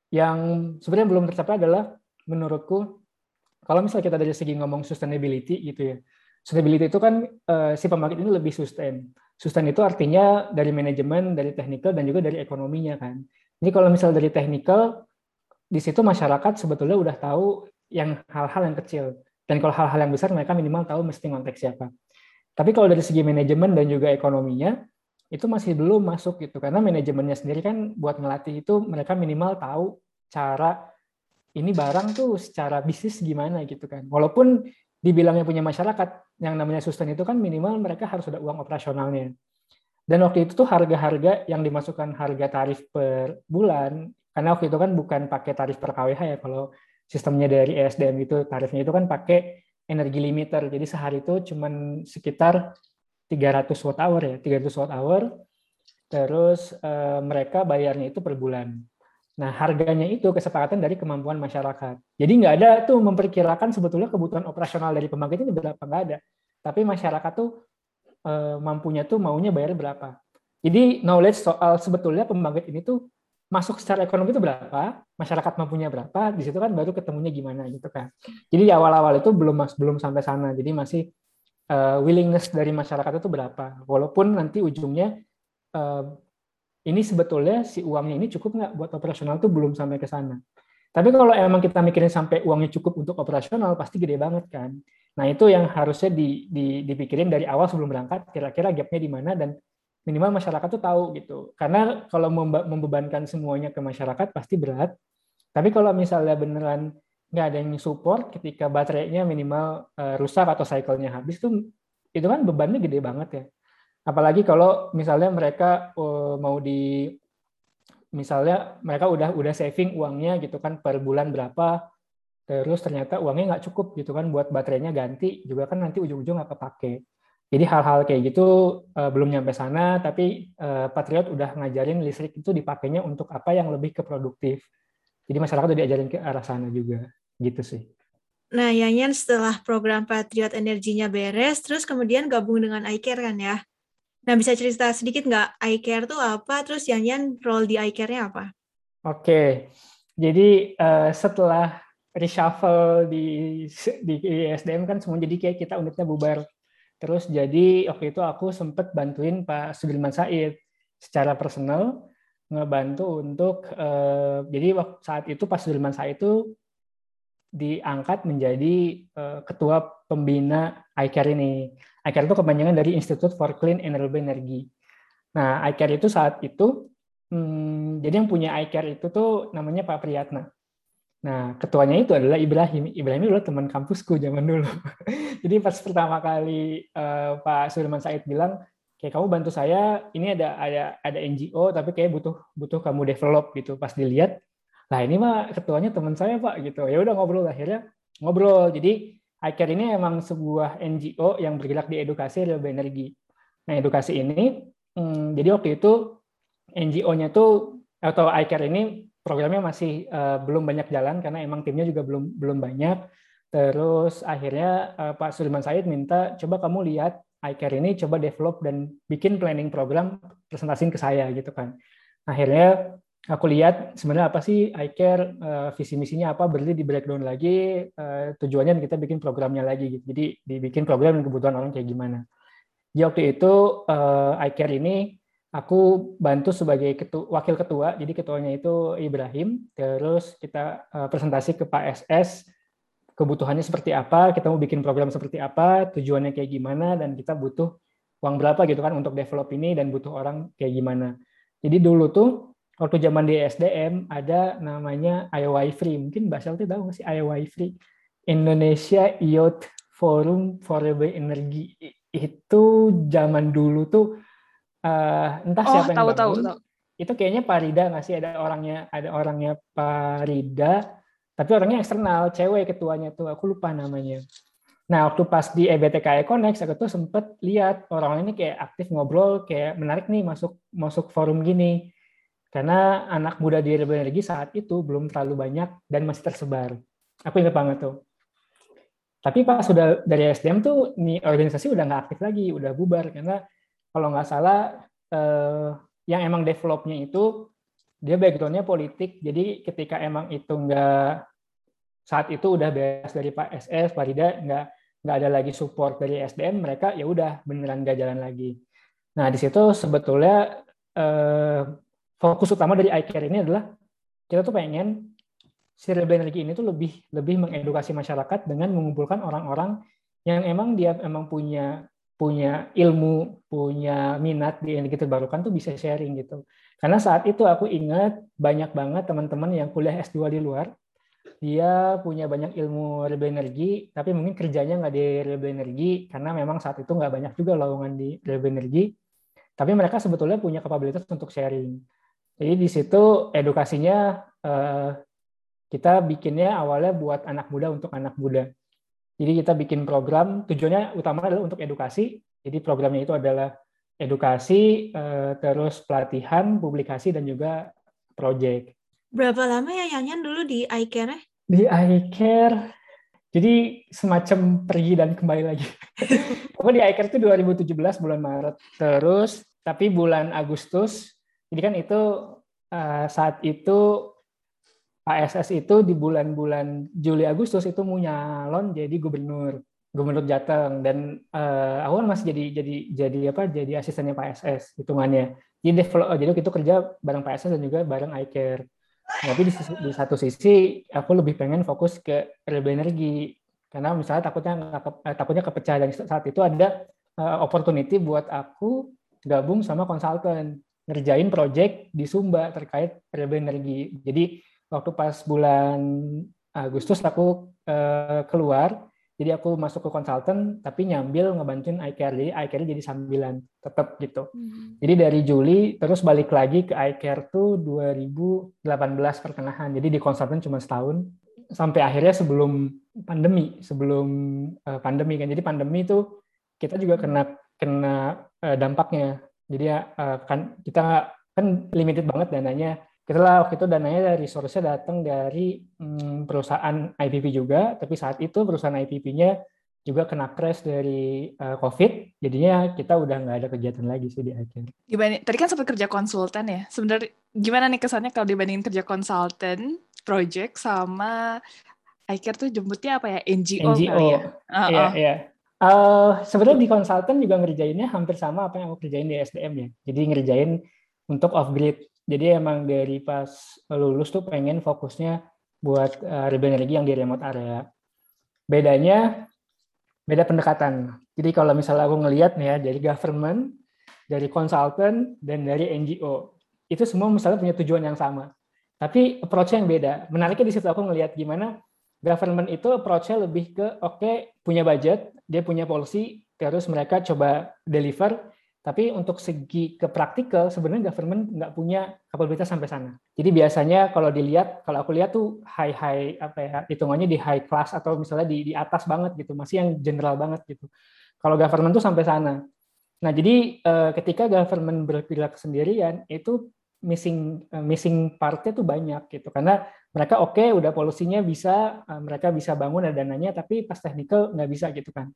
yang sebenarnya belum tercapai adalah menurutku kalau misalnya kita dari segi ngomong sustainability gitu ya. Sustainability itu kan uh, si pembangkit ini lebih sustain sustain itu artinya dari manajemen, dari teknikal, dan juga dari ekonominya kan. Jadi kalau misal dari teknikal, di situ masyarakat sebetulnya udah tahu yang hal-hal yang kecil. Dan kalau hal-hal yang besar, mereka minimal tahu mesti ngontek siapa. Tapi kalau dari segi manajemen dan juga ekonominya, itu masih belum masuk gitu. Karena manajemennya sendiri kan buat ngelatih itu mereka minimal tahu cara ini barang tuh secara bisnis gimana gitu kan. Walaupun dibilangnya punya masyarakat, yang namanya sustain itu kan minimal mereka harus ada uang operasionalnya. Dan waktu itu tuh harga-harga yang dimasukkan harga tarif per bulan, karena waktu itu kan bukan pakai tarif per KWH ya, kalau sistemnya dari ESDM itu tarifnya itu kan pakai energi limiter. Jadi sehari itu cuma sekitar 300 watt hour ya, 300 watt hour. Terus eh, mereka bayarnya itu per bulan. Nah, harganya itu kesepakatan dari kemampuan masyarakat. Jadi nggak ada tuh memperkirakan sebetulnya kebutuhan operasional dari pembangkit ini berapa nggak ada. Tapi masyarakat tuh e, mampunya tuh maunya bayar berapa. Jadi knowledge soal sebetulnya pembangkit ini tuh masuk secara ekonomi itu berapa, masyarakat mampunya berapa, di situ kan baru ketemunya gimana gitu kan. Jadi di awal-awal itu belum belum sampai sana. Jadi masih uh, willingness dari masyarakat itu berapa. Walaupun nanti ujungnya uh, ini sebetulnya si uangnya ini cukup nggak buat operasional tuh belum sampai ke sana. Tapi kalau emang kita mikirin sampai uangnya cukup untuk operasional, pasti gede banget kan. Nah itu yang harusnya di, di, dipikirin dari awal sebelum berangkat, kira-kira gapnya di mana dan minimal masyarakat tuh tahu gitu. Karena kalau membebankan semuanya ke masyarakat pasti berat. Tapi kalau misalnya beneran nggak ada yang support ketika baterainya minimal uh, rusak atau cycle-nya habis tuh itu kan bebannya gede banget ya. Apalagi kalau misalnya mereka uh, mau di misalnya mereka udah udah saving uangnya gitu kan per bulan berapa terus ternyata uangnya nggak cukup gitu kan buat baterainya ganti juga kan nanti ujung-ujung nggak kepake. Jadi hal-hal kayak gitu uh, belum nyampe sana tapi uh, Patriot udah ngajarin listrik itu dipakainya untuk apa yang lebih ke produktif. Jadi masyarakat udah diajarin ke arah sana juga gitu sih. Nah, Yanyan setelah program Patriot energinya beres, terus kemudian gabung dengan iCare kan ya? Nah, bisa cerita sedikit nggak iCare tuh apa? Terus Yan Yan role di iCare-nya apa? Oke, jadi uh, setelah reshuffle di di ISDM kan semua jadi kayak kita unitnya bubar. Terus jadi waktu itu aku sempat bantuin Pak Sudirman Said secara personal ngebantu untuk uh, jadi saat itu Pak Sudirman Said itu diangkat menjadi uh, ketua pembina iCare ini. iCare itu kepanjangan dari Institute for Clean and Renewable Energy. Nah, iCare itu saat itu, hmm, jadi yang punya iCare itu tuh namanya Pak Priyatna. Nah, ketuanya itu adalah Ibrahim. Ibrahim itu adalah teman kampusku zaman dulu. *laughs* jadi pas pertama kali uh, Pak Sudirman Said bilang, kayak kamu bantu saya, ini ada ada ada NGO, tapi kayak butuh butuh kamu develop gitu. Pas dilihat, lah ini mah ketuanya teman saya Pak gitu. Ya udah ngobrol akhirnya ngobrol. Jadi iCare ini emang sebuah NGO yang bergerak di edukasi renewable energi. Nah, edukasi ini, hmm, jadi waktu itu NGO-nya tuh atau iCare ini programnya masih uh, belum banyak jalan karena emang timnya juga belum belum banyak. Terus akhirnya uh, Pak Sudirman Said minta coba kamu lihat iCare ini coba develop dan bikin planning program presentasiin ke saya gitu kan. Akhirnya aku lihat sebenarnya apa sih iCare uh, visi misinya apa berarti di breakdown lagi uh, tujuannya kita bikin programnya lagi gitu. Jadi dibikin program dan kebutuhan orang kayak gimana. Di waktu itu uh, iCare ini aku bantu sebagai ketua, wakil ketua. Jadi ketuanya itu Ibrahim. Terus kita uh, presentasi ke Pak SS kebutuhannya seperti apa, kita mau bikin program seperti apa, tujuannya kayak gimana dan kita butuh uang berapa gitu kan untuk develop ini dan butuh orang kayak gimana. Jadi dulu tuh waktu zaman di SDM ada namanya IOI Free. Mungkin Mbak Selti tahu nggak sih IOI Free? Indonesia Youth Forum for Renewable Energy. Itu zaman dulu tuh uh, entah oh, siapa yang tahu, bangun. Tahu, tahu. Itu kayaknya Parida nggak sih? Ada orangnya, ada orangnya Parida, tapi orangnya eksternal, cewek ketuanya tuh. Aku lupa namanya. Nah, waktu pas di EBTKI Connect, aku tuh sempet lihat orang-orang ini kayak aktif ngobrol, kayak menarik nih masuk masuk forum gini karena anak muda di energi saat itu belum terlalu banyak dan masih tersebar. Aku ingat banget tuh. Tapi pas sudah dari SDM tuh nih organisasi udah nggak aktif lagi, udah bubar karena kalau nggak salah eh, yang emang developnya itu dia backgroundnya politik. Jadi ketika emang itu nggak saat itu udah beres dari Pak SS, Pak Rida nggak nggak ada lagi support dari SDM, mereka ya udah beneran nggak jalan lagi. Nah di situ sebetulnya eh, fokus utama dari iCare ini adalah kita tuh pengen si energi ini tuh lebih lebih mengedukasi masyarakat dengan mengumpulkan orang-orang yang emang dia emang punya punya ilmu, punya minat di energi terbarukan tuh bisa sharing gitu. Karena saat itu aku ingat banyak banget teman-teman yang kuliah S2 di luar, dia punya banyak ilmu renewable energi, tapi mungkin kerjanya nggak di renewable energi karena memang saat itu nggak banyak juga lowongan di renewable energi. Tapi mereka sebetulnya punya kapabilitas untuk sharing. Jadi di situ edukasinya eh, kita bikinnya awalnya buat anak muda untuk anak muda. Jadi kita bikin program tujuannya utama adalah untuk edukasi. Jadi programnya itu adalah edukasi, eh, terus pelatihan, publikasi dan juga project. Berapa lama ya Yanyan dulu di iCare? Di iCare jadi semacam pergi dan kembali lagi. *laughs* Aku di iCare itu 2017 bulan Maret. Terus tapi bulan Agustus jadi kan itu uh, saat itu PSS itu di bulan-bulan Juli Agustus itu mau nyalon jadi gubernur gubernur Jateng. Dan uh, aku kan masih jadi jadi jadi apa jadi asistennya PSS hitungannya. Jadi develop jadi itu kerja bareng PSS dan juga bareng iCare tapi di, di satu sisi aku lebih pengen fokus ke renewable energi karena misalnya takutnya eh, takutnya kepecah dan saat itu ada uh, opportunity buat aku gabung sama konsultan ngerjain project di Sumba terkait renewable energi. Jadi waktu pas bulan Agustus aku uh, keluar, jadi aku masuk ke konsultan tapi nyambil ngebantuin iCare. Jadi iCare jadi sambilan tetap gitu. Hmm. Jadi dari Juli terus balik lagi ke iCare tuh 2018 pertengahan. Jadi di konsultan cuma setahun sampai akhirnya sebelum pandemi, sebelum uh, pandemi kan. Jadi pandemi itu kita juga kena kena uh, dampaknya jadi ya uh, kan kita kan limited banget dananya. Kita lah waktu itu dananya dari resource-nya datang dari hmm, perusahaan IPP juga, tapi saat itu perusahaan IPP-nya juga kena crash dari uh, COVID, jadinya kita udah nggak ada kegiatan lagi sih di akhir. Gimana? Tadi kan sempat kerja konsultan ya. Sebenarnya gimana nih kesannya kalau dibandingin kerja konsultan, project sama iCare tuh jemputnya apa ya? NGO, NGO. kali ya? Uh, iya, iya. Uh, sebenarnya di konsultan juga ngerjainnya hampir sama apa yang aku kerjain di SDM ya. Jadi ngerjain untuk off grid. Jadi emang dari pas lulus tuh pengen fokusnya buat uh, energi yang di remote area. Bedanya beda pendekatan. Jadi kalau misalnya aku ngelihat nih ya dari government, dari konsultan dan dari NGO, itu semua misalnya punya tujuan yang sama. Tapi approach yang beda. Menariknya di situ aku ngelihat gimana government itu approach-nya lebih ke oke okay, punya budget, dia punya policy, terus mereka coba deliver. Tapi untuk segi ke praktikal sebenarnya government nggak punya kapabilitas sampai sana. Jadi biasanya kalau dilihat, kalau aku lihat tuh high high apa ya hitungannya di high class atau misalnya di di atas banget gitu, masih yang general banget gitu. Kalau government tuh sampai sana. Nah jadi eh, ketika government berperilaku sendirian itu missing eh, missing partnya tuh banyak gitu. Karena mereka oke okay, udah polusinya bisa uh, mereka bisa bangun ada dananya tapi pas technical nggak bisa gitu kan.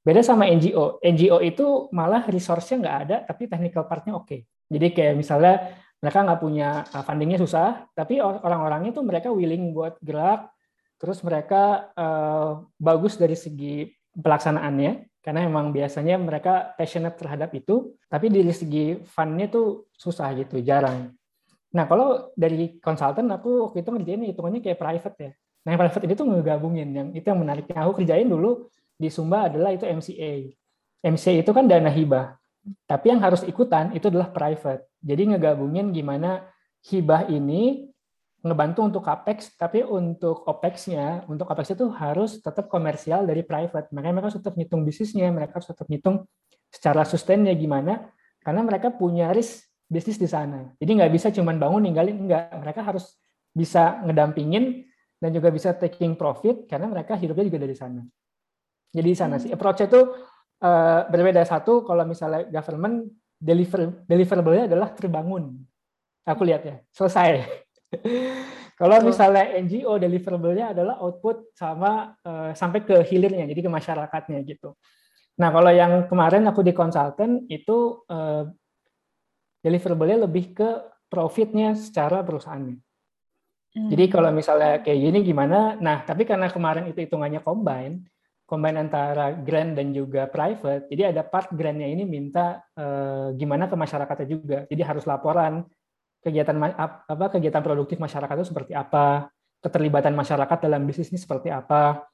Beda sama NGO NGO itu malah resource-nya nggak ada tapi technical partnya oke. Okay. jadi kayak misalnya mereka nggak punya uh, fundingnya susah, tapi orang-orangnya tuh mereka willing buat gerak, terus mereka uh, bagus dari segi pelaksanaannya, karena memang biasanya mereka passionate terhadap itu, tapi dari segi fundnya tuh susah gitu, jarang. Nah kalau dari konsultan aku waktu itu ngerjain hitungannya kayak private ya. Nah yang private ini tuh ngegabungin, yang itu yang menariknya. Aku kerjain dulu di Sumba adalah itu MCA. MCA itu kan dana hibah. Tapi yang harus ikutan itu adalah private. Jadi ngegabungin gimana hibah ini ngebantu untuk capex, tapi untuk opex-nya, untuk opex itu harus tetap komersial dari private. Makanya mereka harus tetap ngitung bisnisnya, mereka harus tetap ngitung secara sustainnya gimana, karena mereka punya risk bisnis di sana. Jadi nggak bisa cuma bangun ninggalin, enggak. Mereka harus bisa ngedampingin dan juga bisa taking profit karena mereka hidupnya juga dari sana. Jadi di sana sih approach itu uh, berbeda satu kalau misalnya government deliver deliverable-nya adalah terbangun. Aku lihat ya, selesai. *laughs* kalau misalnya NGO deliverable-nya adalah output sama uh, sampai ke hilirnya, jadi ke masyarakatnya gitu. Nah, kalau yang kemarin aku di konsultan itu uh, deliverable-nya lebih ke profitnya secara perusahaannya. Hmm. Jadi kalau misalnya kayak gini gimana? Nah, tapi karena kemarin itu hitungannya combine, combine antara grant dan juga private. Jadi ada part grantnya ini minta eh, gimana ke masyarakatnya juga. Jadi harus laporan kegiatan apa kegiatan produktif masyarakat itu seperti apa, keterlibatan masyarakat dalam bisnis ini seperti apa,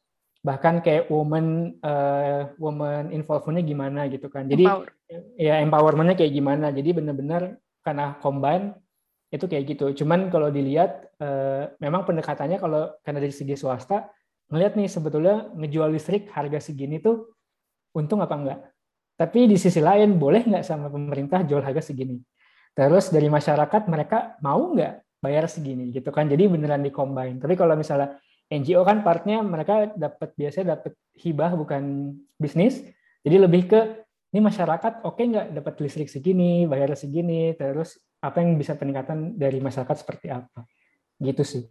bahkan kayak woman uh, woman involvementnya gimana gitu kan. Jadi Empower. ya empowermentnya kayak gimana. Jadi benar-benar karena combine itu kayak gitu. Cuman kalau dilihat uh, memang pendekatannya kalau karena dari segi swasta ngelihat nih sebetulnya ngejual listrik harga segini tuh untung apa enggak. Tapi di sisi lain boleh nggak sama pemerintah jual harga segini. Terus dari masyarakat mereka mau nggak bayar segini gitu kan. Jadi beneran di combine. Tapi kalau misalnya NGO kan partnya mereka dapat biasanya dapat hibah bukan bisnis. Jadi lebih ke ini masyarakat oke okay nggak dapat listrik segini, bayar segini, terus apa yang bisa peningkatan dari masyarakat seperti apa. Gitu sih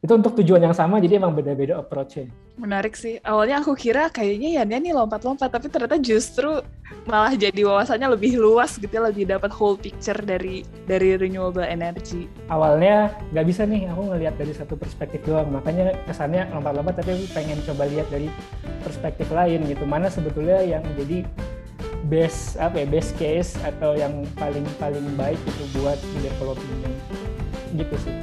itu untuk tujuan yang sama jadi emang beda-beda approach-nya. Menarik sih. Awalnya aku kira kayaknya ya nih lompat-lompat tapi ternyata justru malah jadi wawasannya lebih luas gitu ya, lebih dapat whole picture dari dari renewable energy. Awalnya nggak bisa nih aku ngelihat dari satu perspektif doang. Makanya kesannya lompat-lompat tapi aku pengen coba lihat dari perspektif lain gitu. Mana sebetulnya yang jadi best apa ya best case atau yang paling paling baik itu buat development gitu sih.